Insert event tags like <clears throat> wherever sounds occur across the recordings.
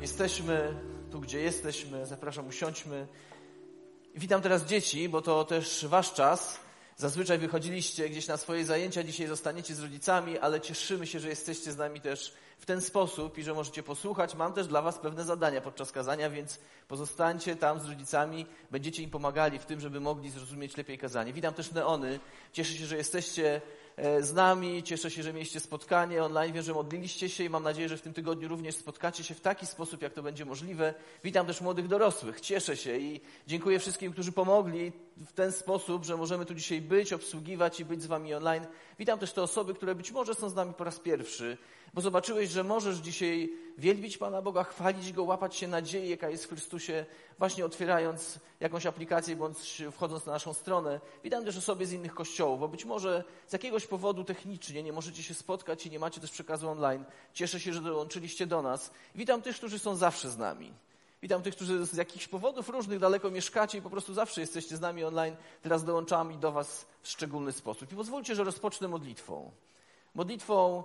Jesteśmy tu, gdzie jesteśmy. Zapraszam, usiądźmy. Witam teraz dzieci, bo to też wasz czas. Zazwyczaj wychodziliście gdzieś na swoje zajęcia, dzisiaj zostaniecie z rodzicami, ale cieszymy się, że jesteście z nami też w ten sposób i że możecie posłuchać. Mam też dla Was pewne zadania podczas kazania, więc pozostańcie tam z rodzicami, będziecie im pomagali w tym, żeby mogli zrozumieć lepiej kazanie. Witam też neony. Cieszę się, że jesteście z nami. Cieszę się, że mieliście spotkanie online. Wiem, że modliliście się i mam nadzieję, że w tym tygodniu również spotkacie się w taki sposób, jak to będzie możliwe. Witam też młodych dorosłych. Cieszę się i dziękuję wszystkim, którzy pomogli w ten sposób, że możemy tu dzisiaj być, obsługiwać i być z Wami online. Witam też te osoby, które być może są z nami po raz pierwszy bo zobaczyłeś, że możesz dzisiaj wielbić Pana Boga, chwalić Go, łapać się nadziei, jaka jest w Chrystusie, właśnie otwierając jakąś aplikację bądź wchodząc na naszą stronę. Witam też osoby z innych kościołów, bo być może z jakiegoś powodu technicznie nie możecie się spotkać i nie macie też przekazu online. Cieszę się, że dołączyliście do nas. Witam tych, którzy są zawsze z nami. Witam tych, którzy z jakichś powodów różnych daleko mieszkacie i po prostu zawsze jesteście z nami online. Teraz dołączamy do Was w szczególny sposób. I pozwólcie, że rozpocznę modlitwą. Modlitwą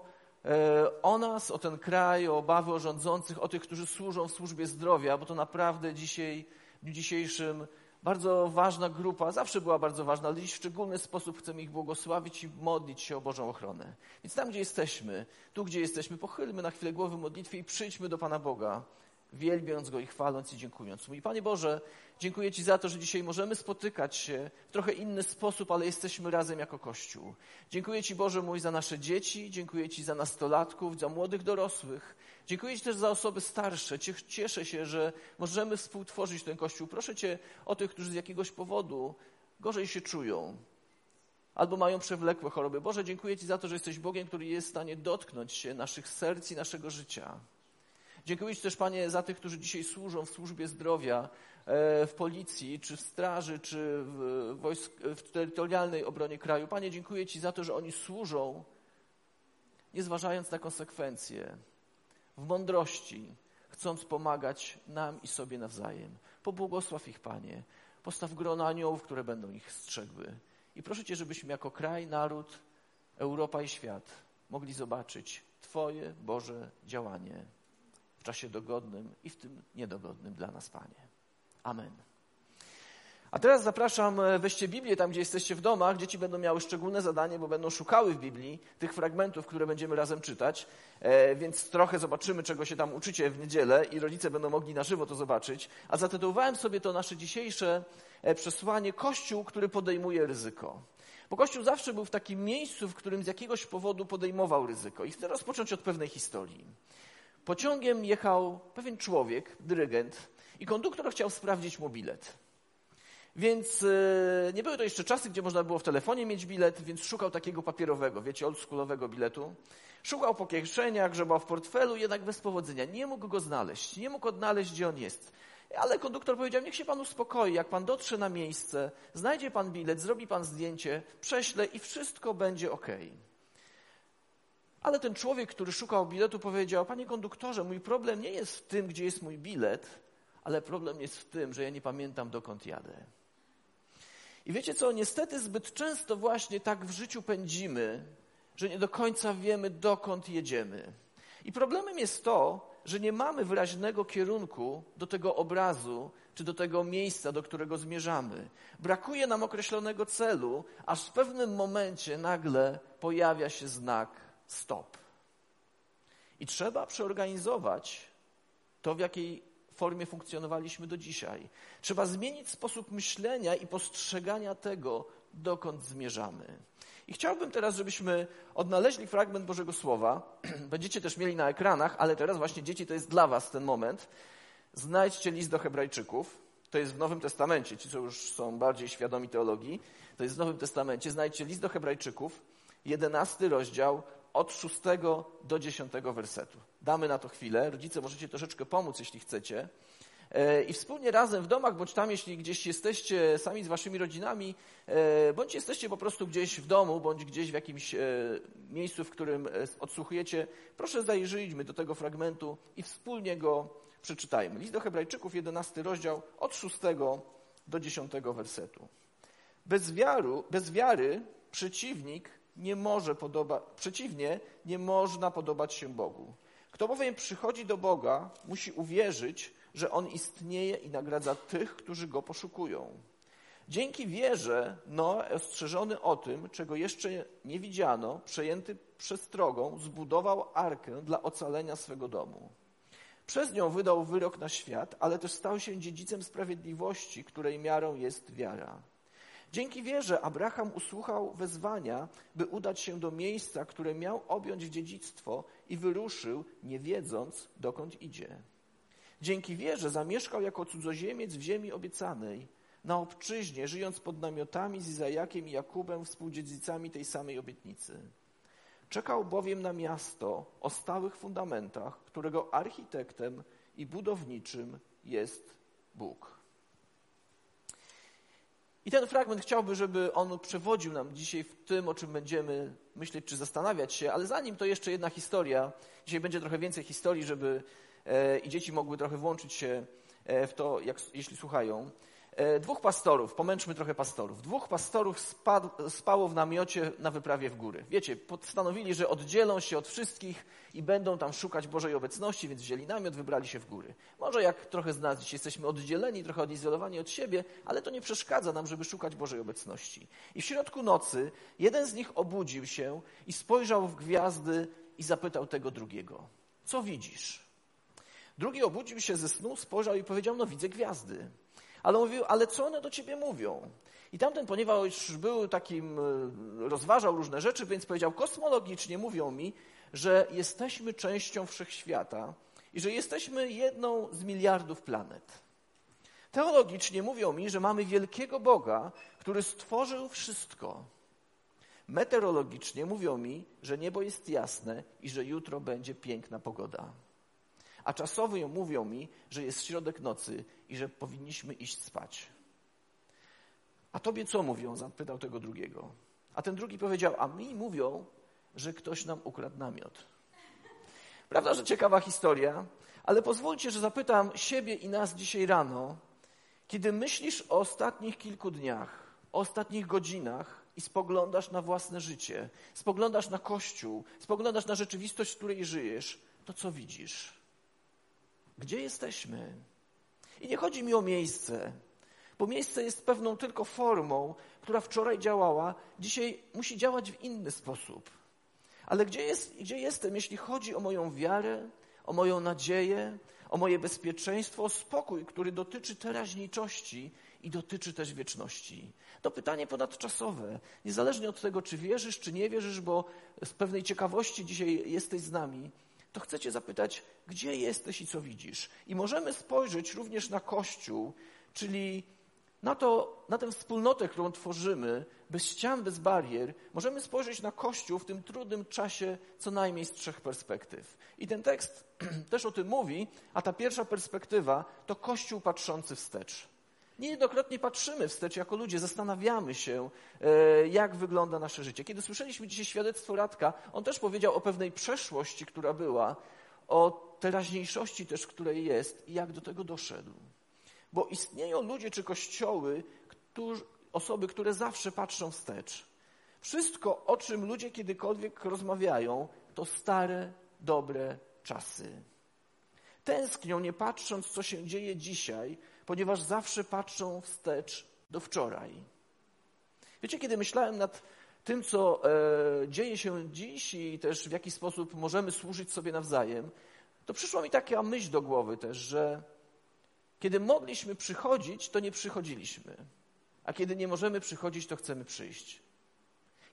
o nas, o ten kraj, o obawy o rządzących, o tych, którzy służą w służbie zdrowia, bo to naprawdę dzisiaj, w dniu dzisiejszym bardzo ważna grupa, zawsze była bardzo ważna, ale dziś w szczególny sposób chcemy ich błogosławić i modlić się o Bożą ochronę. Więc tam, gdzie jesteśmy, tu, gdzie jesteśmy, pochylmy na chwilę głowy modlitwie i przyjdźmy do Pana Boga wielbiąc Go i chwaląc i dziękując Mu. I Panie Boże, dziękuję Ci za to, że dzisiaj możemy spotykać się w trochę inny sposób, ale jesteśmy razem jako Kościół. Dziękuję Ci Boże mój za nasze dzieci, dziękuję Ci za nastolatków, za młodych dorosłych. Dziękuję Ci też za osoby starsze. Cieszę się, że możemy współtworzyć ten Kościół. Proszę Cię o tych, którzy z jakiegoś powodu gorzej się czują, albo mają przewlekłe choroby. Boże, dziękuję Ci za to, że jesteś Bogiem, który jest w stanie dotknąć się naszych serc i naszego życia. Dziękuję Ci też, Panie, za tych, którzy dzisiaj służą w służbie zdrowia, e, w policji, czy w straży, czy w, wojsk, w terytorialnej obronie kraju. Panie, dziękuję Ci za to, że oni służą, nie zważając na konsekwencje, w mądrości, chcąc pomagać nam i sobie nawzajem. Pobłogosław ich, Panie. Postaw grona aniołów, które będą ich strzegły. I proszę Cię, żebyśmy jako kraj, naród, Europa i świat mogli zobaczyć Twoje Boże działanie czasie dogodnym i w tym niedogodnym dla nas, Panie. Amen. A teraz zapraszam, e, weźcie Biblię tam, gdzie jesteście w domach. Dzieci będą miały szczególne zadanie, bo będą szukały w Biblii tych fragmentów, które będziemy razem czytać. E, więc trochę zobaczymy, czego się tam uczycie w niedzielę i rodzice będą mogli na żywo to zobaczyć. A zatytułowałem sobie to nasze dzisiejsze e, przesłanie Kościół, który podejmuje ryzyko. Bo Kościół zawsze był w takim miejscu, w którym z jakiegoś powodu podejmował ryzyko. I chcę rozpocząć od pewnej historii. Pociągiem jechał pewien człowiek, dyrygent, i konduktor chciał sprawdzić mu bilet. Więc yy, nie były to jeszcze czasy, gdzie można było w telefonie mieć bilet, więc szukał takiego papierowego, wiecie, oldschoolowego biletu. Szukał po kieszeniach, grzebał w portfelu, jednak bez powodzenia. Nie mógł go znaleźć, nie mógł odnaleźć, gdzie on jest. Ale konduktor powiedział, niech się pan uspokoi, jak pan dotrze na miejsce, znajdzie pan bilet, zrobi pan zdjęcie, prześle i wszystko będzie ok. Ale ten człowiek, który szukał biletu, powiedział: Panie konduktorze, mój problem nie jest w tym, gdzie jest mój bilet, ale problem jest w tym, że ja nie pamiętam, dokąd jadę. I wiecie co? Niestety zbyt często właśnie tak w życiu pędzimy, że nie do końca wiemy, dokąd jedziemy. I problemem jest to, że nie mamy wyraźnego kierunku do tego obrazu, czy do tego miejsca, do którego zmierzamy. Brakuje nam określonego celu, aż w pewnym momencie nagle pojawia się znak stop. I trzeba przeorganizować to, w jakiej formie funkcjonowaliśmy do dzisiaj. Trzeba zmienić sposób myślenia i postrzegania tego, dokąd zmierzamy. I chciałbym teraz, żebyśmy odnaleźli fragment Bożego Słowa. <clears throat> Będziecie też mieli na ekranach, ale teraz właśnie dzieci to jest dla Was ten moment. Znajdźcie list do Hebrajczyków. To jest w Nowym Testamencie. Ci, co już są bardziej świadomi teologii, to jest w Nowym Testamencie. Znajdźcie list do Hebrajczyków, jedenasty rozdział, od 6 do 10 wersetu. Damy na to chwilę. Rodzice, możecie troszeczkę pomóc, jeśli chcecie. E, I wspólnie razem w domach, bądź tam, jeśli gdzieś jesteście sami z waszymi rodzinami, e, bądź jesteście po prostu gdzieś w domu, bądź gdzieś w jakimś e, miejscu, w którym odsłuchujecie, proszę zajrzyjmy do tego fragmentu i wspólnie go przeczytajmy. List do Hebrajczyków, 11 rozdział, od 6 do 10 wersetu. Bez, wiaru, bez wiary przeciwnik nie może podobać, przeciwnie, nie można podobać się Bogu. Kto bowiem przychodzi do Boga, musi uwierzyć, że On istnieje i nagradza tych, którzy Go poszukują. Dzięki wierze Noe, ostrzeżony o tym, czego jeszcze nie widziano, przejęty przestrogą, zbudował arkę dla ocalenia swego domu. Przez nią wydał wyrok na świat, ale też stał się dziedzicem sprawiedliwości, której miarą jest wiara. Dzięki wierze Abraham usłuchał wezwania, by udać się do miejsca, które miał objąć dziedzictwo i wyruszył, nie wiedząc, dokąd idzie. Dzięki wierze zamieszkał jako cudzoziemiec w ziemi obiecanej, na obczyźnie, żyjąc pod namiotami z Izajakiem i Jakubem, współdziedzicami tej samej obietnicy. Czekał bowiem na miasto o stałych fundamentach, którego architektem i budowniczym jest Bóg. I ten fragment chciałby, żeby on przewodził nam dzisiaj w tym, o czym będziemy myśleć czy zastanawiać się, ale zanim to jeszcze jedna historia. Dzisiaj będzie trochę więcej historii, żeby e, i dzieci mogły trochę włączyć się e, w to, jak, jeśli słuchają. E, dwóch pastorów, pomęczmy trochę pastorów. Dwóch pastorów spadł, spało w namiocie na wyprawie w góry. Wiecie, postanowili, że oddzielą się od wszystkich i będą tam szukać Bożej obecności, więc wzięli namiot, wybrali się w góry. Może jak trochę z nas jesteśmy oddzieleni, trochę odizolowani od siebie, ale to nie przeszkadza nam, żeby szukać Bożej obecności. I w środku nocy jeden z nich obudził się i spojrzał w gwiazdy i zapytał tego drugiego: Co widzisz? Drugi obudził się ze snu, spojrzał i powiedział: No, widzę gwiazdy. Ale mówił, ale co one do ciebie mówią? I tamten, ponieważ był takim, e, rozważał różne rzeczy, więc powiedział, kosmologicznie mówią mi, że jesteśmy częścią wszechświata i że jesteśmy jedną z miliardów planet. Teologicznie mówią mi, że mamy wielkiego Boga, który stworzył wszystko. Meteorologicznie mówią mi, że niebo jest jasne i że jutro będzie piękna pogoda a czasowo mówią mi, że jest środek nocy i że powinniśmy iść spać. A tobie co mówią? Zapytał tego drugiego. A ten drugi powiedział, a mi mówią, że ktoś nam ukradł namiot. Prawda, że ciekawa historia, ale pozwólcie, że zapytam siebie i nas dzisiaj rano, kiedy myślisz o ostatnich kilku dniach, o ostatnich godzinach i spoglądasz na własne życie, spoglądasz na Kościół, spoglądasz na rzeczywistość, w której żyjesz, to co widzisz? Gdzie jesteśmy? I nie chodzi mi o miejsce, bo miejsce jest pewną tylko formą, która wczoraj działała, dzisiaj musi działać w inny sposób. Ale gdzie, jest, gdzie jestem, jeśli chodzi o moją wiarę, o moją nadzieję, o moje bezpieczeństwo, o spokój, który dotyczy teraźniejszości i dotyczy też wieczności? To pytanie ponadczasowe. Niezależnie od tego, czy wierzysz, czy nie wierzysz, bo z pewnej ciekawości dzisiaj jesteś z nami, to chcę Cię zapytać, gdzie jesteś i co widzisz? I możemy spojrzeć również na Kościół, czyli na, to, na tę wspólnotę, którą tworzymy, bez ścian, bez barier, możemy spojrzeć na Kościół w tym trudnym czasie co najmniej z trzech perspektyw. I ten tekst <clears throat> też o tym mówi, a ta pierwsza perspektywa to Kościół patrzący wstecz. Niejednokrotnie patrzymy wstecz jako ludzie, zastanawiamy się, e, jak wygląda nasze życie. Kiedy słyszeliśmy dzisiaj świadectwo Radka, on też powiedział o pewnej przeszłości, która była, o teraźniejszości też, której jest i jak do tego doszedł. Bo istnieją ludzie czy kościoły, którzy, osoby, które zawsze patrzą wstecz. Wszystko, o czym ludzie kiedykolwiek rozmawiają, to stare, dobre czasy. Tęsknią, nie patrząc, co się dzieje dzisiaj, ponieważ zawsze patrzą wstecz do wczoraj. Wiecie, kiedy myślałem nad tym, co e, dzieje się dziś i też w jaki sposób możemy służyć sobie nawzajem, to przyszła mi taka myśl do głowy też, że kiedy mogliśmy przychodzić, to nie przychodziliśmy, a kiedy nie możemy przychodzić, to chcemy przyjść.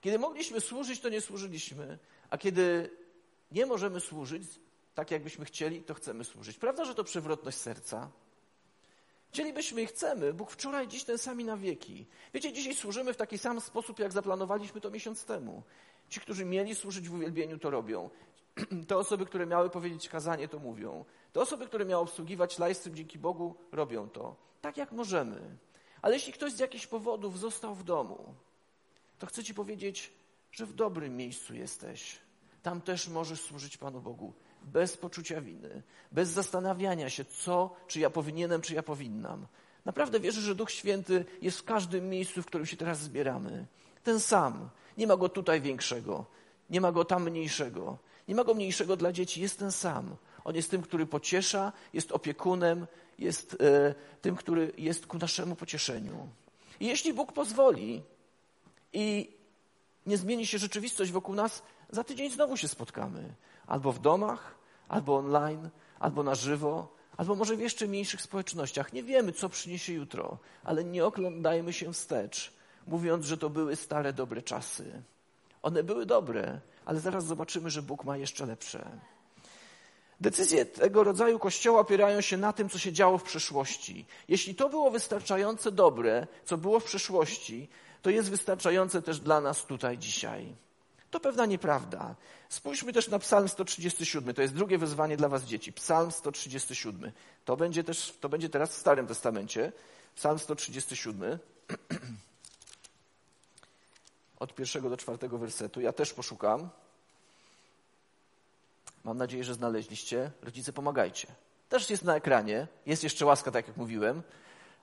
Kiedy mogliśmy służyć, to nie służyliśmy, a kiedy nie możemy służyć tak, jakbyśmy chcieli, to chcemy służyć. Prawda, że to przewrotność serca? Chcielibyśmy i chcemy. Bóg wczoraj, dziś ten sami na wieki. Wiecie, dzisiaj służymy w taki sam sposób, jak zaplanowaliśmy to miesiąc temu. Ci, którzy mieli służyć w uwielbieniu, to robią. <clears throat> Te osoby, które miały powiedzieć kazanie, to mówią. Te osoby, które miały obsługiwać livestream, dzięki Bogu, robią to. Tak jak możemy. Ale jeśli ktoś z jakichś powodów został w domu, to chcę Ci powiedzieć, że w dobrym miejscu jesteś. Tam też możesz służyć Panu Bogu bez poczucia winy, bez zastanawiania się, co, czy ja powinienem, czy ja powinnam. Naprawdę wierzę, że Duch Święty jest w każdym miejscu, w którym się teraz zbieramy. Ten sam. Nie ma go tutaj większego, nie ma go tam mniejszego. Nie ma go mniejszego dla dzieci, jest ten sam. On jest tym, który pociesza, jest opiekunem, jest e, tym, który jest ku naszemu pocieszeniu. I jeśli Bóg pozwoli i nie zmieni się rzeczywistość wokół nas, za tydzień znowu się spotkamy. Albo w domach, albo online, albo na żywo, albo może w jeszcze mniejszych społecznościach. Nie wiemy, co przyniesie jutro, ale nie oglądajmy się wstecz, mówiąc, że to były stare, dobre czasy. One były dobre, ale zaraz zobaczymy, że Bóg ma jeszcze lepsze. Decyzje tego rodzaju kościoła opierają się na tym, co się działo w przeszłości. Jeśli to było wystarczające dobre, co było w przeszłości, to jest wystarczające też dla nas tutaj dzisiaj. To pewna nieprawda. Spójrzmy też na Psalm 137. To jest drugie wezwanie dla was dzieci. Psalm 137. To będzie też, to będzie teraz w Starym Testamencie. Psalm 137. <clears throat> Od pierwszego do czwartego wersetu. Ja też poszukam. Mam nadzieję, że znaleźliście. Rodzice, pomagajcie. Też jest na ekranie. Jest jeszcze łaska, tak jak mówiłem.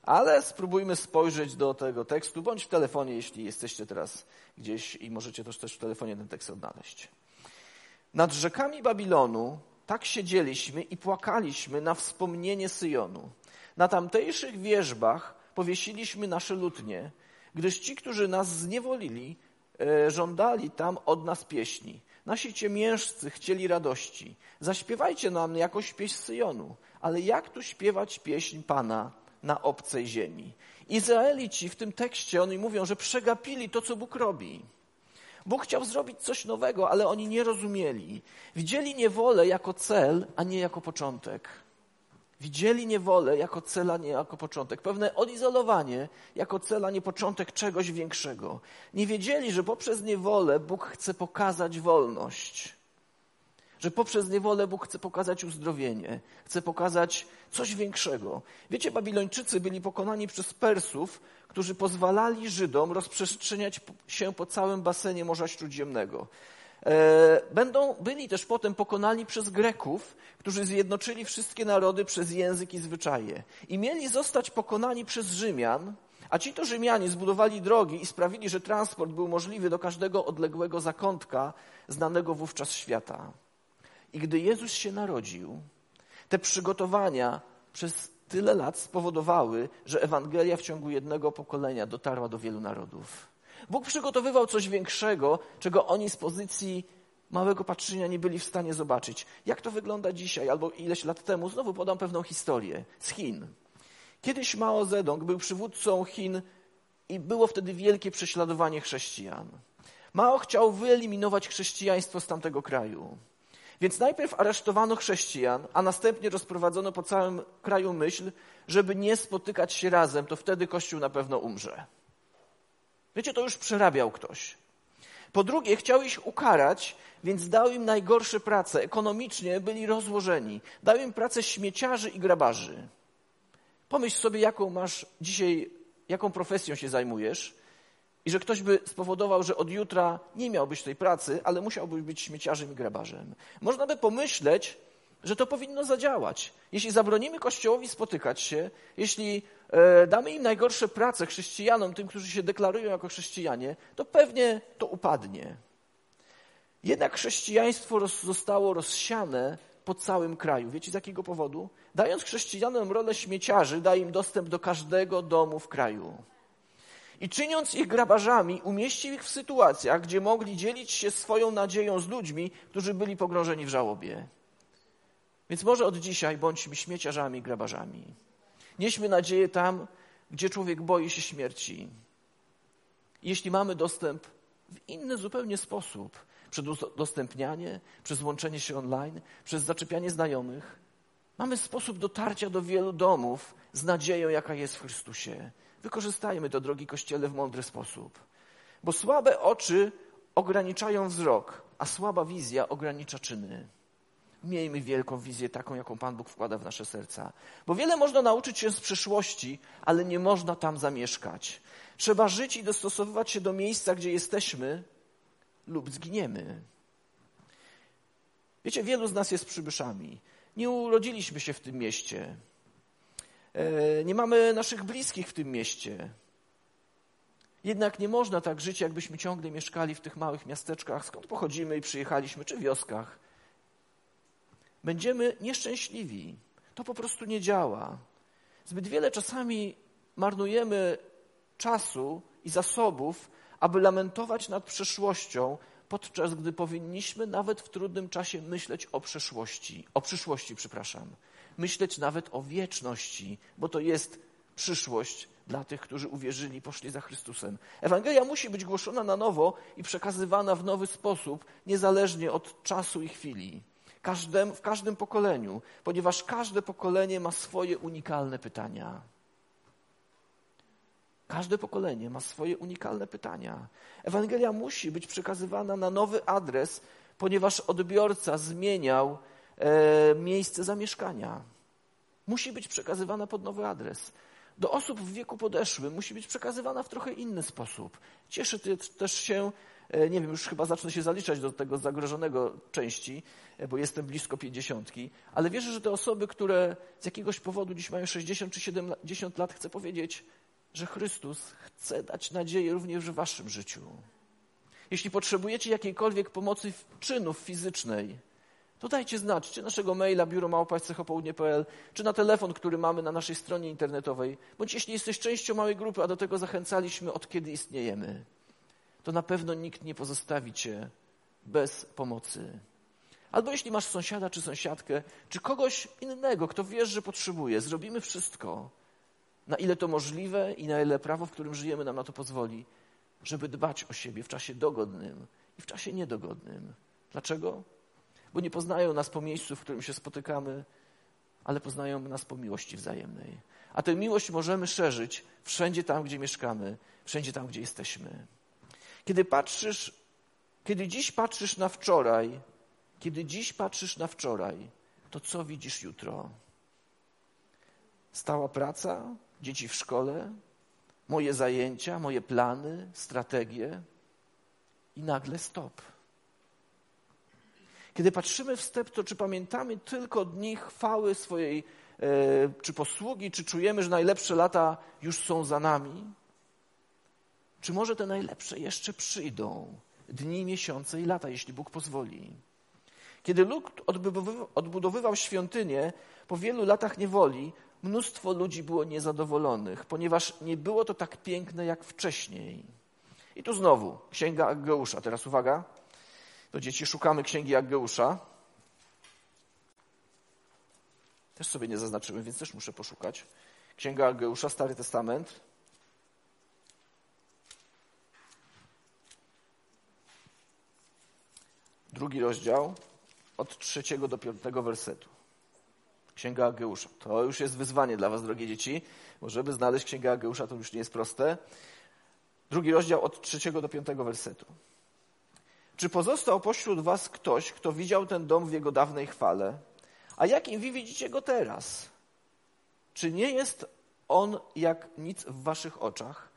Ale spróbujmy spojrzeć do tego tekstu, bądź w telefonie, jeśli jesteście teraz gdzieś i możecie też, też w telefonie ten tekst odnaleźć. Nad rzekami Babilonu tak siedzieliśmy i płakaliśmy na wspomnienie Syjonu. Na tamtejszych wierzbach powiesiliśmy nasze lutnie, gdyż ci, którzy nas zniewolili, e, żądali tam od nas pieśni. Nasi ciemiężcy chcieli radości. Zaśpiewajcie nam jakąś pieśń Syjonu. Ale jak tu śpiewać pieśń Pana na obcej ziemi? Izraelici w tym tekście, oni mówią, że przegapili to, co Bóg robi. Bóg chciał zrobić coś nowego, ale oni nie rozumieli. Widzieli niewolę jako cel, a nie jako początek. Widzieli niewolę jako cel, a nie jako początek. Pewne odizolowanie jako cel, a nie początek czegoś większego. Nie wiedzieli, że poprzez niewolę Bóg chce pokazać wolność. Że poprzez niewolę Bóg chce pokazać uzdrowienie, chce pokazać coś większego. Wiecie, Babilończycy byli pokonani przez Persów, którzy pozwalali Żydom rozprzestrzeniać się po całym basenie Morza Śródziemnego. E, będą, byli też potem pokonani przez Greków, którzy zjednoczyli wszystkie narody przez język i zwyczaje. I mieli zostać pokonani przez Rzymian, a ci to Rzymianie zbudowali drogi i sprawili, że transport był możliwy do każdego odległego zakątka znanego wówczas świata. I gdy Jezus się narodził, te przygotowania przez tyle lat spowodowały, że Ewangelia w ciągu jednego pokolenia dotarła do wielu narodów. Bóg przygotowywał coś większego, czego oni z pozycji małego patrzenia nie byli w stanie zobaczyć. Jak to wygląda dzisiaj, albo ileś lat temu, znowu podam pewną historię z Chin. Kiedyś Mao Zedong był przywódcą Chin i było wtedy wielkie prześladowanie chrześcijan. Mao chciał wyeliminować chrześcijaństwo z tamtego kraju. Więc najpierw aresztowano chrześcijan, a następnie rozprowadzono po całym kraju myśl, żeby nie spotykać się razem, to wtedy Kościół na pewno umrze. Wiecie, to już przerabiał ktoś. Po drugie, chciał ich ukarać, więc dał im najgorsze prace. Ekonomicznie byli rozłożeni. Dał im pracę śmieciarzy i grabarzy. Pomyśl sobie, jaką masz dzisiaj, jaką profesją się zajmujesz i że ktoś by spowodował, że od jutra nie miałbyś tej pracy, ale musiałbyś być śmieciarzem i grabarzem. Można by pomyśleć, że to powinno zadziałać. Jeśli zabronimy Kościołowi spotykać się, jeśli e, damy im najgorsze prace chrześcijanom, tym, którzy się deklarują jako chrześcijanie, to pewnie to upadnie. Jednak chrześcijaństwo roz, zostało rozsiane po całym kraju. Wiecie z jakiego powodu? Dając chrześcijanom rolę śmieciarzy, daje im dostęp do każdego domu w kraju. I czyniąc ich grabarzami, umieścił ich w sytuacjach, gdzie mogli dzielić się swoją nadzieją z ludźmi, którzy byli pogrążeni w żałobie. Więc może od dzisiaj bądźmy śmieciarzami i grabarzami. Nieśmy nadzieję tam, gdzie człowiek boi się śmierci. Jeśli mamy dostęp w inny zupełnie sposób, przez udostępnianie, przez łączenie się online, przez zaczepianie znajomych, mamy sposób dotarcia do wielu domów z nadzieją, jaka jest w Chrystusie. Wykorzystajmy to, drogi Kościele, w mądry sposób. Bo słabe oczy ograniczają wzrok, a słaba wizja ogranicza czyny. Miejmy wielką wizję, taką, jaką Pan Bóg wkłada w nasze serca. Bo wiele można nauczyć się z przeszłości, ale nie można tam zamieszkać. Trzeba żyć i dostosowywać się do miejsca, gdzie jesteśmy, lub zginiemy. Wiecie, wielu z nas jest przybyszami. Nie urodziliśmy się w tym mieście. E, nie mamy naszych bliskich w tym mieście. Jednak nie można tak żyć, jakbyśmy ciągle mieszkali w tych małych miasteczkach, skąd pochodzimy i przyjechaliśmy, czy wioskach będziemy nieszczęśliwi. To po prostu nie działa. Zbyt wiele czasami marnujemy czasu i zasobów, aby lamentować nad przeszłością, podczas gdy powinniśmy nawet w trudnym czasie myśleć o przeszłości, o przyszłości, przepraszam. Myśleć nawet o wieczności, bo to jest przyszłość dla tych, którzy uwierzyli, poszli za Chrystusem. Ewangelia musi być głoszona na nowo i przekazywana w nowy sposób, niezależnie od czasu i chwili. Każdym, w każdym pokoleniu, ponieważ każde pokolenie ma swoje unikalne pytania. Każde pokolenie ma swoje unikalne pytania. Ewangelia musi być przekazywana na nowy adres, ponieważ odbiorca zmieniał miejsce zamieszkania. Musi być przekazywana pod nowy adres. Do osób w wieku podeszłym musi być przekazywana w trochę inny sposób. Cieszę też się, e, nie wiem, już chyba zacznę się zaliczać do tego zagrożonego części, e, bo jestem blisko pięćdziesiątki, ale wierzę, że te osoby, które z jakiegoś powodu dziś mają 60 czy 70 lat, chcę powiedzieć, że Chrystus chce dać nadzieję również w waszym życiu. Jeśli potrzebujecie jakiejkolwiek pomocy czynów fizycznej, to dajcie znać, czy naszego maila biuromałpaścechopołudnie.pl, czy na telefon, który mamy na naszej stronie internetowej, bądź jeśli jesteś częścią małej grupy, a do tego zachęcaliśmy od kiedy istniejemy, to na pewno nikt nie pozostawi cię bez pomocy. Albo jeśli masz sąsiada czy sąsiadkę, czy kogoś innego, kto wiesz, że potrzebuje, zrobimy wszystko, na ile to możliwe i na ile prawo, w którym żyjemy, nam na to pozwoli, żeby dbać o siebie w czasie dogodnym i w czasie niedogodnym. Dlaczego? Bo nie poznają nas po miejscu, w którym się spotykamy, ale poznają nas po miłości wzajemnej. A tę miłość możemy szerzyć wszędzie tam, gdzie mieszkamy, wszędzie tam, gdzie jesteśmy. Kiedy patrzysz, kiedy dziś patrzysz na wczoraj, kiedy dziś patrzysz na wczoraj, to co widzisz jutro? Stała praca, dzieci w szkole, moje zajęcia, moje plany, strategie i nagle stop. Kiedy patrzymy wstecz, to czy pamiętamy tylko dni chwały swojej, e, czy posługi, czy czujemy, że najlepsze lata już są za nami? Czy może te najlepsze jeszcze przyjdą? Dni, miesiące i lata, jeśli Bóg pozwoli. Kiedy Lud odbudowywał świątynię, po wielu latach niewoli mnóstwo ludzi było niezadowolonych, ponieważ nie było to tak piękne jak wcześniej. I tu znowu Księga Aggeusza. Teraz uwaga, do dzieci szukamy Księgi Aggeusza. Też sobie nie zaznaczyłem, więc też muszę poszukać. Księga Aggeusza, Stary Testament. Drugi rozdział, od trzeciego do piątego wersetu. Księga Ageusza. To już jest wyzwanie dla was, drogie dzieci, bo żeby znaleźć Księgę Ageusza, to już nie jest proste. Drugi rozdział od trzeciego do piątego wersetu. Czy pozostał pośród was ktoś, kto widział ten dom w jego dawnej chwale? A jakim wy widzicie go teraz? Czy nie jest on jak nic w waszych oczach?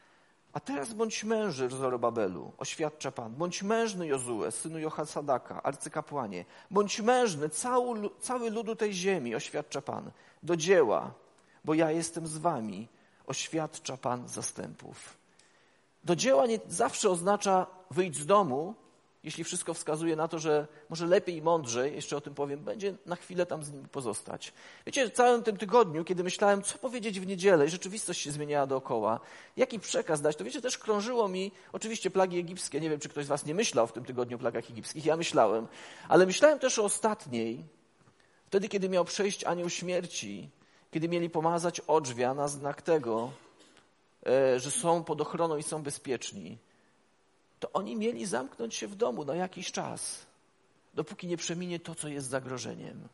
A teraz bądź męży Zorobabelu, oświadcza Pan. Bądź mężny Jozue, synu Johasadaka, arcykapłanie. Bądź mężny cały, cały ludu tej ziemi, oświadcza Pan. Do dzieła, bo ja jestem z wami, oświadcza Pan zastępów. Do dzieła nie zawsze oznacza wyjść z domu, jeśli wszystko wskazuje na to, że może lepiej i mądrzej, jeszcze o tym powiem, będzie na chwilę tam z nim pozostać. Wiecie, w całym tym tygodniu, kiedy myślałem, co powiedzieć w niedzielę i rzeczywistość się zmieniała dookoła, jaki przekaz dać, to wiecie, też krążyło mi, oczywiście plagi egipskie, nie wiem, czy ktoś z was nie myślał w tym tygodniu o plagach egipskich, ja myślałem, ale myślałem też o ostatniej, wtedy, kiedy miał przejść anioł śmierci, kiedy mieli pomazać odrzwia na znak tego, e, że są pod ochroną i są bezpieczni to oni mieli zamknąć się w domu na jakiś czas, dopóki nie przeminie to, co jest zagrożeniem.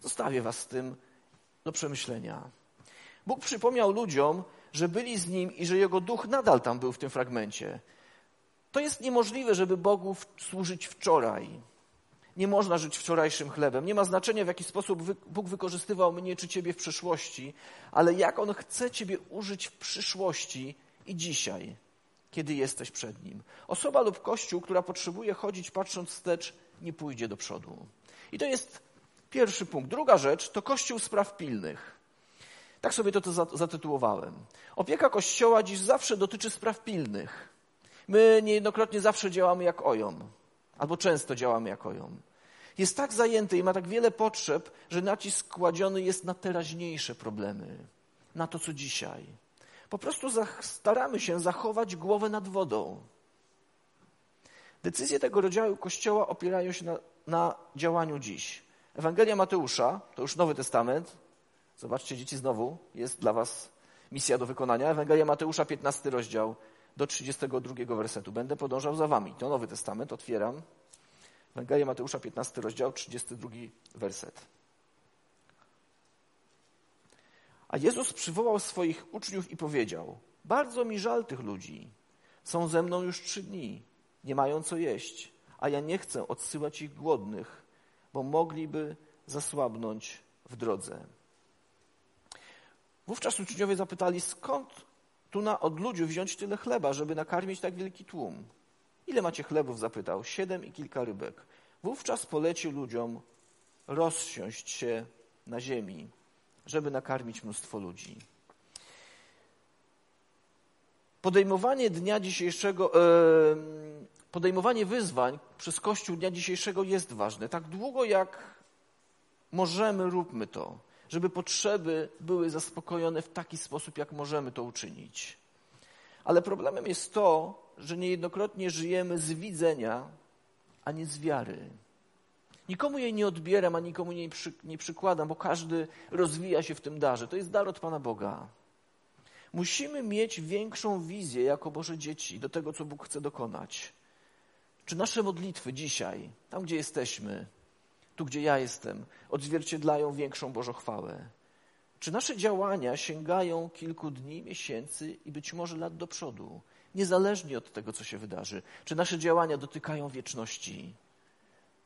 Zostawię Was z tym do przemyślenia. Bóg przypomniał ludziom, że byli z Nim i że Jego duch nadal tam był w tym fragmencie. To jest niemożliwe, żeby Bogu służyć wczoraj. Nie można żyć wczorajszym chlebem. Nie ma znaczenia, w jaki sposób Bóg wykorzystywał mnie czy Ciebie w przeszłości, ale jak On chce Ciebie użyć w przyszłości i dzisiaj kiedy jesteś przed Nim. Osoba lub kościół, która potrzebuje chodzić patrząc wstecz, nie pójdzie do przodu. I to jest pierwszy punkt. Druga rzecz to kościół spraw pilnych. Tak sobie to, to zatytułowałem. Opieka Kościoła dziś zawsze dotyczy spraw pilnych. My niejednokrotnie zawsze działamy jak ojom, albo często działamy jak ojom. Jest tak zajęty i ma tak wiele potrzeb, że nacisk kładziony jest na teraźniejsze problemy, na to, co dzisiaj. Po prostu staramy się zachować głowę nad wodą. Decyzje tego rodzaju kościoła opierają się na, na działaniu dziś. Ewangelia Mateusza, to już Nowy Testament. Zobaczcie, dzieci, znowu jest dla Was misja do wykonania. Ewangelia Mateusza, 15 rozdział do 32 wersetu. Będę podążał za Wami. To Nowy Testament, otwieram. Ewangelia Mateusza, 15 rozdział, 32 werset. A Jezus przywołał swoich uczniów i powiedział: Bardzo mi żal tych ludzi. Są ze mną już trzy dni, nie mają co jeść, a ja nie chcę odsyłać ich głodnych, bo mogliby zasłabnąć w drodze. Wówczas uczniowie zapytali, skąd tu na odludziu wziąć tyle chleba, żeby nakarmić tak wielki tłum? Ile macie chlebów? zapytał. Siedem i kilka rybek. Wówczas polecił ludziom rozsiąść się na ziemi, żeby nakarmić mnóstwo ludzi. Podejmowanie dnia dzisiejszego, podejmowanie wyzwań przez Kościół dnia dzisiejszego jest ważne. Tak długo jak możemy, róbmy to, żeby potrzeby były zaspokojone w taki sposób, jak możemy to uczynić. Ale problemem jest to, że niejednokrotnie żyjemy z widzenia, a nie z wiary. Nikomu jej nie odbieram, a nikomu jej przy, nie przykładam, bo każdy rozwija się w tym darze. To jest dar od Pana Boga. Musimy mieć większą wizję jako Boże dzieci do tego, co Bóg chce dokonać. Czy nasze modlitwy dzisiaj, tam gdzie jesteśmy, tu gdzie ja jestem, odzwierciedlają większą Bożochwałę? Czy nasze działania sięgają kilku dni, miesięcy i być może lat do przodu, niezależnie od tego, co się wydarzy? Czy nasze działania dotykają wieczności?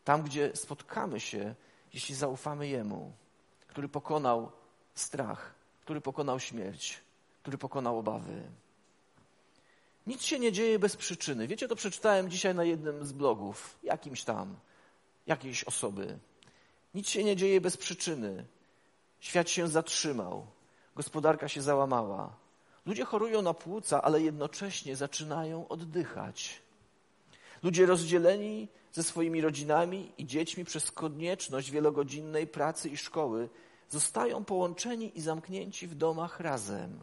Tam, gdzie spotkamy się, jeśli zaufamy Jemu, który pokonał strach, który pokonał śmierć, który pokonał obawy. Nic się nie dzieje bez przyczyny. Wiecie, to przeczytałem dzisiaj na jednym z blogów, jakimś tam, jakiejś osoby. Nic się nie dzieje bez przyczyny. Świat się zatrzymał, gospodarka się załamała. Ludzie chorują na płuca, ale jednocześnie zaczynają oddychać. Ludzie rozdzieleni ze swoimi rodzinami i dziećmi przez konieczność wielogodzinnej pracy i szkoły zostają połączeni i zamknięci w domach razem.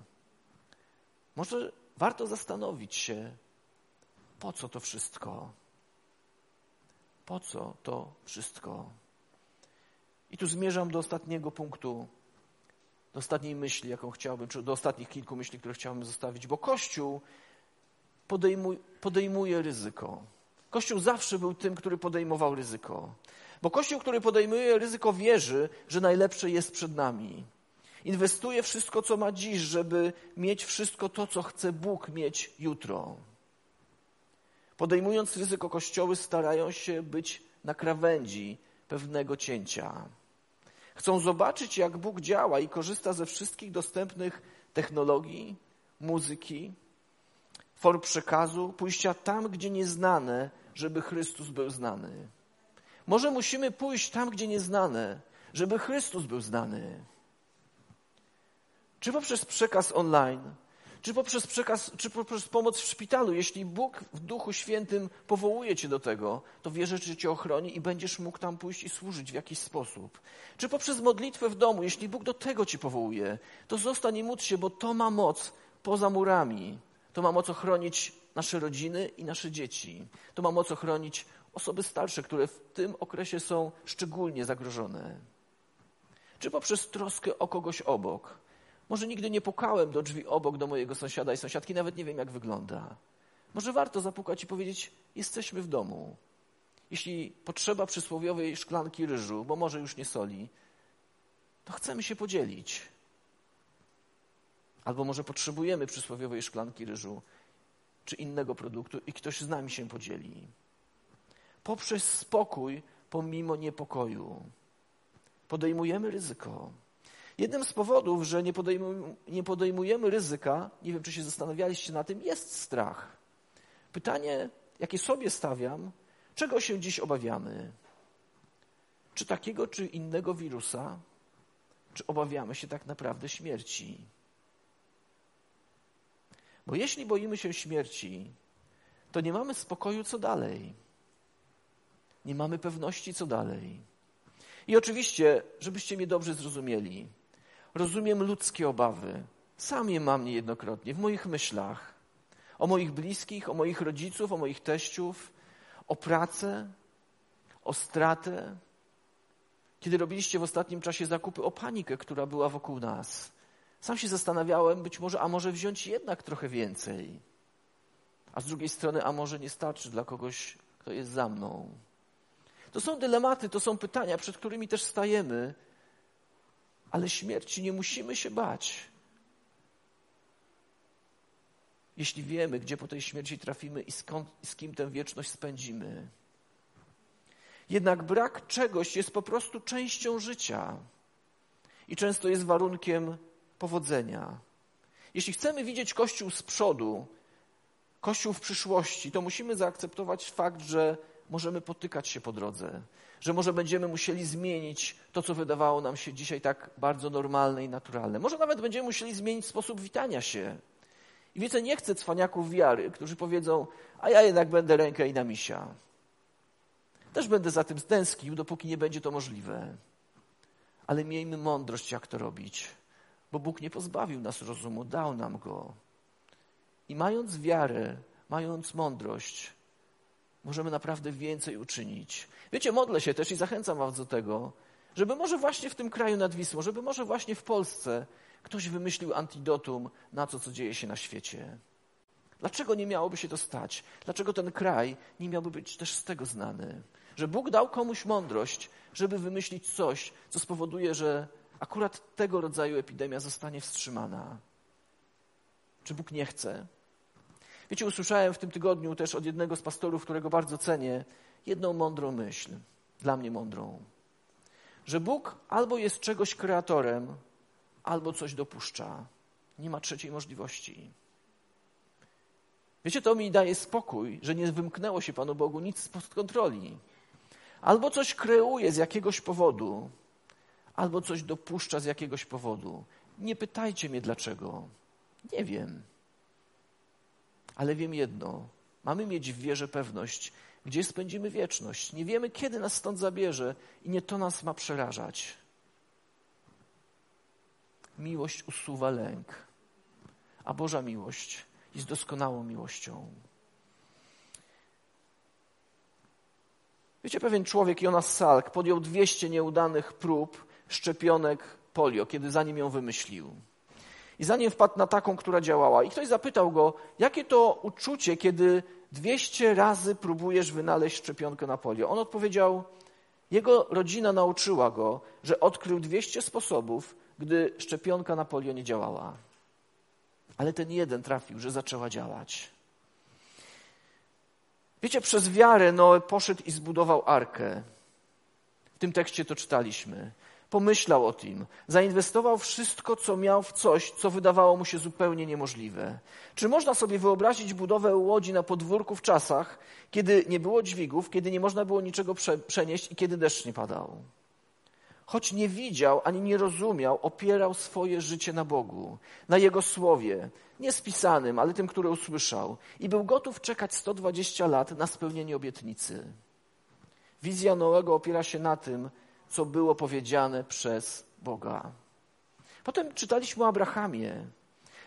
Może warto zastanowić się, po co to wszystko? Po co to wszystko? I tu zmierzam do ostatniego punktu, do ostatniej myśli, jaką chciałbym, czy do ostatnich kilku myśli, które chciałbym zostawić, bo Kościół podejmuje, ryzyko. Kościół zawsze był tym, który podejmował ryzyko. Bo Kościół, który podejmuje ryzyko, wierzy, że najlepsze jest przed nami. Inwestuje wszystko, co ma dziś, żeby mieć wszystko to, co chce Bóg mieć jutro. Podejmując ryzyko, kościoły starają się być na krawędzi pewnego cięcia. Chcą zobaczyć, jak Bóg działa i korzysta ze wszystkich dostępnych technologii, muzyki, form przekazu, pójścia tam, gdzie nieznane, żeby Chrystus był znany. Może musimy pójść tam, gdzie nieznane, żeby Chrystus był znany. Czy poprzez przekaz online, czy poprzez przekaz, czy poprzez pomoc w szpitalu, jeśli Bóg w Duchu Świętym powołuje cię do tego, to wierzę, że cię ochroni i będziesz mógł tam pójść i służyć w jakiś sposób. Czy poprzez modlitwę w domu, jeśli Bóg do tego ci powołuje, to zostań i módl się, bo to ma moc poza murami. To ma moc ochronić nasze rodziny i nasze dzieci. To ma moc ochronić osoby starsze, które w tym okresie są szczególnie zagrożone. Czy poprzez troskę o kogoś obok. Może nigdy nie pukałem do drzwi obok do mojego sąsiada i sąsiadki, nawet nie wiem, jak wygląda. Może warto zapukać i powiedzieć: Jesteśmy w domu. Jeśli potrzeba przysłowiowej szklanki ryżu, bo może już nie soli, to chcemy się podzielić. Albo może potrzebujemy przysłowiowej szklanki ryżu czy innego produktu i ktoś z nami się podzieli. Poprzez spokój pomimo niepokoju podejmujemy ryzyko. Jednym z powodów, że nie podejmujemy, nie podejmujemy ryzyka, nie wiem, czy się zastanawialiście na tym, jest strach. Pytanie, jakie sobie stawiam, czego się dziś obawiamy? Czy takiego, czy innego wirusa? Czy obawiamy się tak naprawdę śmierci? Bo jeśli boimy się śmierci, to nie mamy spokoju co dalej. Nie mamy pewności, co dalej. I oczywiście, żebyście mnie dobrze zrozumieli, rozumiem ludzkie obawy. Sam je mam niejednokrotnie w moich myślach. O moich bliskich, o moich rodziców, o moich teściów, o pracę, o stratę. Kiedy robiliście w ostatnim czasie zakupy, o panikę, która była wokół nas. Sam się zastanawiałem, być może, a może wziąć jednak trochę więcej. A z drugiej strony, a może nie starczy dla kogoś, kto jest za mną. To są dylematy, to są pytania, przed którymi też stajemy, ale śmierci nie musimy się bać. Jeśli wiemy, gdzie po tej śmierci trafimy i, skąd, z kim tę wieczność spędzimy. Jednak brak czegoś jest po prostu częścią życia i często jest warunkiem powodzenia. Jeśli chcemy widzieć Kościół z przodu, Kościół w przyszłości, to musimy zaakceptować fakt, że możemy potykać się po drodze, że może będziemy musieli zmienić to, co wydawało nam się dzisiaj tak bardzo normalne i naturalne. Może nawet będziemy musieli zmienić sposób witania się. I wiecie, nie chcę cwaniaków wiary, którzy powiedzą, a ja jednak będę rękę i na misia. Też będę za tym stęsknił, dopóki nie będzie to możliwe. Ale miejmy mądrość, jak to robić, bo Bóg nie pozbawił nas rozumu, dał nam go. I mając wiarę, mając mądrość, możemy naprawdę więcej uczynić. Wiecie, modlę się też i zachęcam Was do tego, żeby może właśnie w tym kraju nad Wisłą, żeby może właśnie w Polsce ktoś wymyślił antidotum na to, co dzieje się na świecie. Dlaczego nie miałoby się to stać? Dlaczego ten kraj nie miałby być też z tego znany? Że Bóg dał komuś mądrość, żeby wymyślić coś, co spowoduje, że akurat tego rodzaju epidemia zostanie wstrzymana. Czy Bóg nie chce? Wiecie, usłyszałem w tym tygodniu też od jednego z pastorów, którego bardzo cenię, jedną mądrą myśl, dla mnie mądrą, że Bóg albo jest czegoś kreatorem, albo coś dopuszcza. Nie ma trzeciej możliwości. Wiecie, to mi daje spokój, że nie wymknęło się Panu Bogu nic spod kontroli. Albo coś kreuje z jakiegoś powodu, albo coś dopuszcza z jakiegoś powodu. Nie pytajcie mnie dlaczego. Nie wiem. Ale wiem jedno: mamy mieć w wierze pewność, gdzie spędzimy wieczność. Nie wiemy, kiedy nas stąd zabierze, i nie to nas ma przerażać. Miłość usuwa lęk, a Boża miłość jest doskonałą miłością. Wiecie, pewien człowiek, Jonas Salk, podjął 200 nieudanych prób szczepionek polio, kiedy zanim ją wymyślił. I zanim wpadł na taką, która działała. I ktoś zapytał go, jakie to uczucie, kiedy 200 razy próbujesz wynaleźć szczepionkę na polio. On odpowiedział, jego rodzina nauczyła go, że odkrył 200 sposobów, gdy szczepionka na polio nie działała. Ale ten jeden trafił, że zaczęła działać. Wiecie, przez wiarę Noe poszedł i zbudował arkę. W tym tekście to czytaliśmy pomyślał o tym, zainwestował wszystko, co miał w coś, co wydawało mu się zupełnie niemożliwe. Czy można sobie wyobrazić budowę łodzi na podwórku w czasach, kiedy nie było dźwigów, kiedy nie można było niczego prze przenieść i kiedy deszcz nie padał? Choć nie widział ani nie rozumiał, opierał swoje życie na Bogu, na Jego słowie, nie spisanym, ale tym, które usłyszał, i był gotów czekać 120 lat na spełnienie obietnicy. Wizja Noego opiera się na tym, co było powiedziane przez Boga. Potem czytaliśmy o Abrahamie.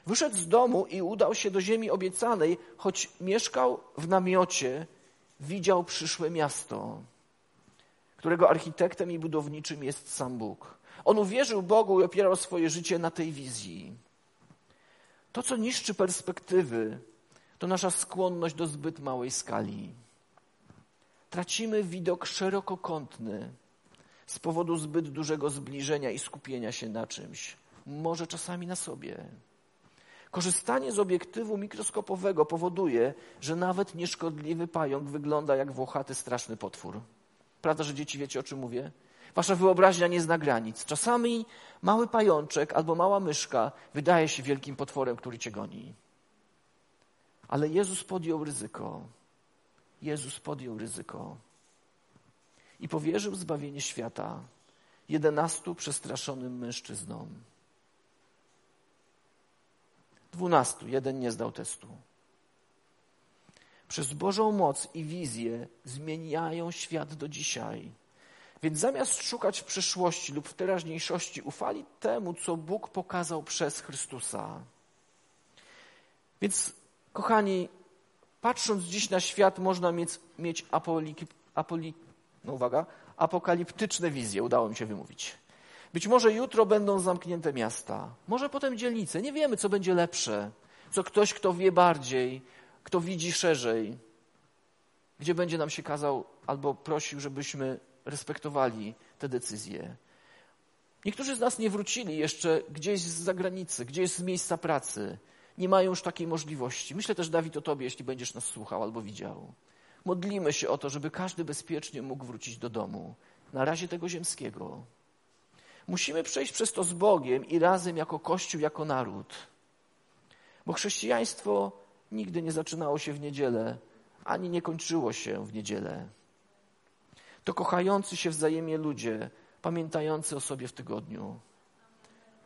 Wyszedł z domu i udał się do ziemi obiecanej, choć mieszkał w namiocie, widział przyszłe miasto, którego architektem i budowniczym jest sam Bóg. On uwierzył Bogu i opierał swoje życie na tej wizji. To, co niszczy perspektywy, to nasza skłonność do zbyt małej skali. Tracimy widok szerokokątny z powodu zbyt dużego zbliżenia i skupienia się na czymś, może czasami na sobie. Korzystanie z obiektywu mikroskopowego powoduje, że nawet nieszkodliwy pająk wygląda jak włochaty, straszny potwór. Prawda, że dzieci wiecie, o czym mówię? Wasza wyobraźnia nie zna granic. Czasami mały pajączek albo mała myszka wydaje się wielkim potworem, który cię goni. Ale Jezus podjął ryzyko. Jezus podjął ryzyko i powierzył zbawienie świata jedenastu przestraszonym mężczyznom. Dwunastu, jeden nie zdał testu. przez Bożą moc i wizję zmieniają świat do dzisiaj. Więc zamiast szukać w przeszłości lub w teraźniejszości, ufali temu, co Bóg pokazał przez Chrystusa. Więc, kochani, patrząc dziś na świat, można mieć, mieć apoli, apoli, no uwaga, apokaliptyczne wizje. Udało mi się wymówić. Być może jutro będą zamknięte miasta, może potem dzielnice. Nie wiemy, co będzie lepsze, co ktoś, kto wie bardziej, kto widzi szerzej, gdzie będzie nam się kazał albo prosił, żebyśmy respektowali te decyzje. Niektórzy z nas nie wrócili jeszcze gdzieś z zagranicy, gdzieś z miejsca pracy. Nie mają już takiej możliwości. Myślę też, Dawid, o Tobie, jeśli będziesz nas słuchał albo widział. Modlimy się o to, żeby każdy bezpiecznie mógł wrócić do domu. Na razie tego ziemskiego. Musimy przejść przez to z Bogiem i razem jako Kościół, jako naród. Bo chrześcijaństwo nigdy nie zaczynało się w niedzielę, ani nie kończyło się w niedzielę. To kochający się wzajemnie ludzie, pamiętający o sobie w tygodniu.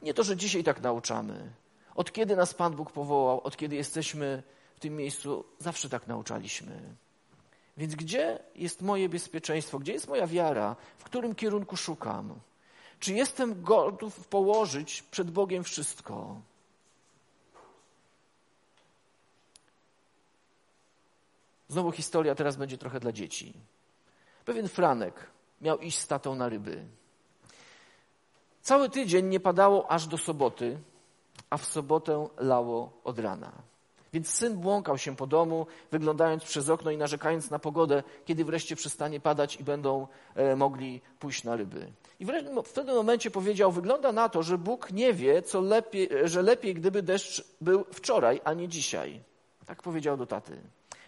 Nie to, że dzisiaj tak nauczamy. Od kiedy nas Pan Bóg powołał, od kiedy jesteśmy w tym miejscu, zawsze tak nauczaliśmy. Więc gdzie jest moje bezpieczeństwo? Gdzie jest moja wiara? W którym kierunku szukam? Czy jestem gotów położyć przed Bogiem wszystko? Znowu historia teraz będzie trochę dla dzieci. Pewien Franek miał iść z tatą na ryby. Cały tydzień nie padało aż do soboty, a w sobotę lało od rana. Więc syn błąkał się po domu, wyglądając przez okno i narzekając na pogodę, kiedy wreszcie przestanie padać i będą e, mogli pójść na ryby. I w pewnym momencie powiedział: Wygląda na to, że Bóg nie wie, co lepiej, że lepiej, gdyby deszcz był wczoraj, a nie dzisiaj. Tak powiedział do taty.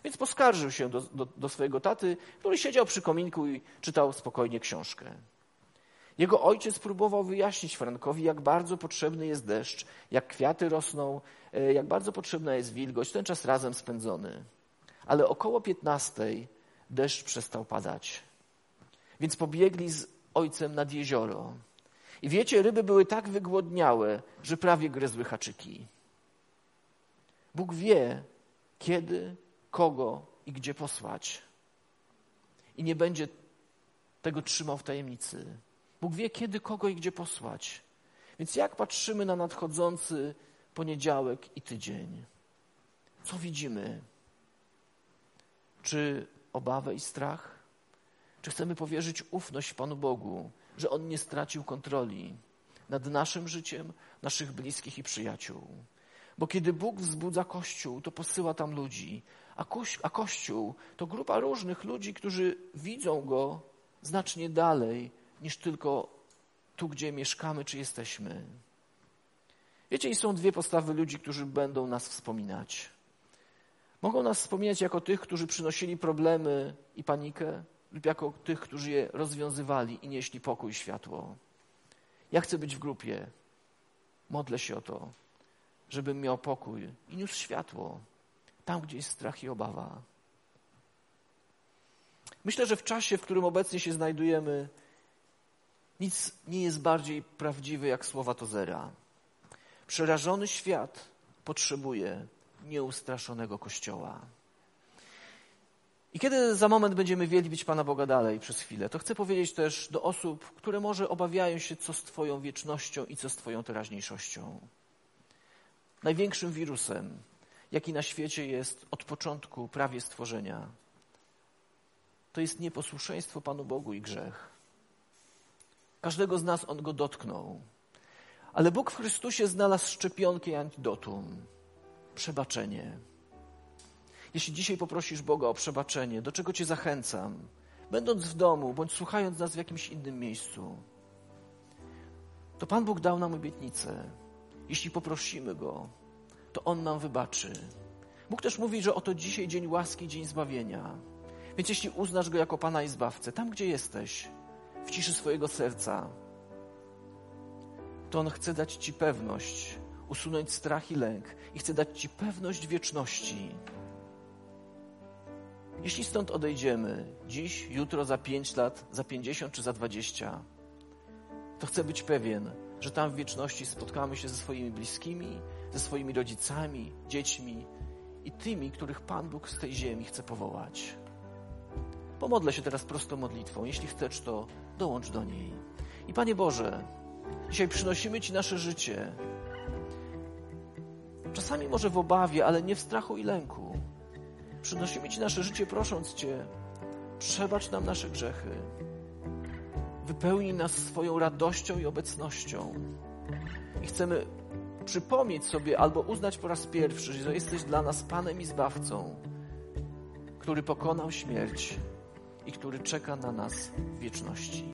Więc poskarżył się do, do, do swojego taty, który siedział przy kominku i czytał spokojnie książkę. Jego ojciec próbował wyjaśnić Frankowi, jak bardzo potrzebny jest deszcz, jak kwiaty rosną, e, jak bardzo potrzebna jest wilgoć, ten czas razem spędzony. Ale około piętnastej deszcz przestał padać. Więc pobiegli z ojcem nad jezioro. I wiecie, ryby były tak wygłodniałe, że prawie gryzły haczyki. Bóg wie, kiedy kogo i gdzie posłać. I nie będzie tego trzymał w tajemnicy. Bóg wie, kiedy, kogo i gdzie posłać. Więc jak patrzymy na nadchodzący poniedziałek i tydzień? Co widzimy? Czy obawę i strach? Czy chcemy powierzyć ufność Panu Bogu, że On nie stracił kontroli nad naszym życiem, naszych bliskich i przyjaciół? Bo kiedy Bóg wzbudza Kościół, to posyła tam ludzi, a, a Kościół to grupa różnych ludzi, którzy widzą Go znacznie dalej niż tylko tu, gdzie mieszkamy czy jesteśmy. Wiecie, i są dwie postawy ludzi, którzy będą nas wspominać. Mogą nas wspominać jako tych, którzy przynosili problemy i panikę, lub jako tych, którzy je rozwiązywali i nieśli pokój i światło. Ja chcę być w grupie. Modlę się o to, żebym miał pokój i niósł światło tam, gdzie jest strach i obawa. Myślę, że w czasie, w którym obecnie się znajdujemy, nic nie jest bardziej prawdziwe jak słowa Tozera. Przerażony świat potrzebuje nieustraszonego Kościoła. I kiedy za moment będziemy wielbić Pana Boga dalej przez chwilę, to chcę powiedzieć też do osób, które może obawiają się, co z Twoją wiecznością i co z Twoją teraźniejszością. Największym wirusem, jaki na świecie jest od początku prawie stworzenia, to jest nieposłuszeństwo Panu Bogu i grzech. Każdego z nas on go dotknął. Ale Bóg w Chrystusie znalazł szczepionkę i antidotum przebaczenie. Jeśli dzisiaj poprosisz Boga o przebaczenie, do czego Cię zachęcam, będąc w domu bądź słuchając nas w jakimś innym miejscu, to Pan Bóg dał nam obietnicę. Jeśli poprosimy Go, to On nam wybaczy. Bóg też mówi, że oto dzisiaj dzień łaski, dzień zbawienia. Więc jeśli uznasz Go jako Pana i Zbawcę, tam gdzie jesteś, w ciszy swojego serca, to On chce dać Ci pewność, usunąć strach i lęk i chce dać Ci pewność wieczności. Jeśli stąd odejdziemy dziś, jutro, za pięć lat, za pięćdziesiąt czy za dwadzieścia, to chcę być pewien, że tam w wieczności spotkamy się ze swoimi bliskimi, ze swoimi rodzicami, dziećmi i tymi, których Pan Bóg z tej ziemi chce powołać. Pomodlę się teraz prostą modlitwą. Jeśli chcesz, to dołącz do niej. I Panie Boże, dzisiaj przynosimy Ci nasze życie. Czasami może w obawie, ale nie w strachu i lęku. Przynosimy Ci nasze życie, prosząc Cię, przebacz nam nasze grzechy. Wypełnij nas swoją radością i obecnością. I chcemy przypomnieć sobie albo uznać po raz pierwszy, że jesteś dla nas Panem i Zbawcą, który pokonał śmierć i który czeka na nas w wieczności.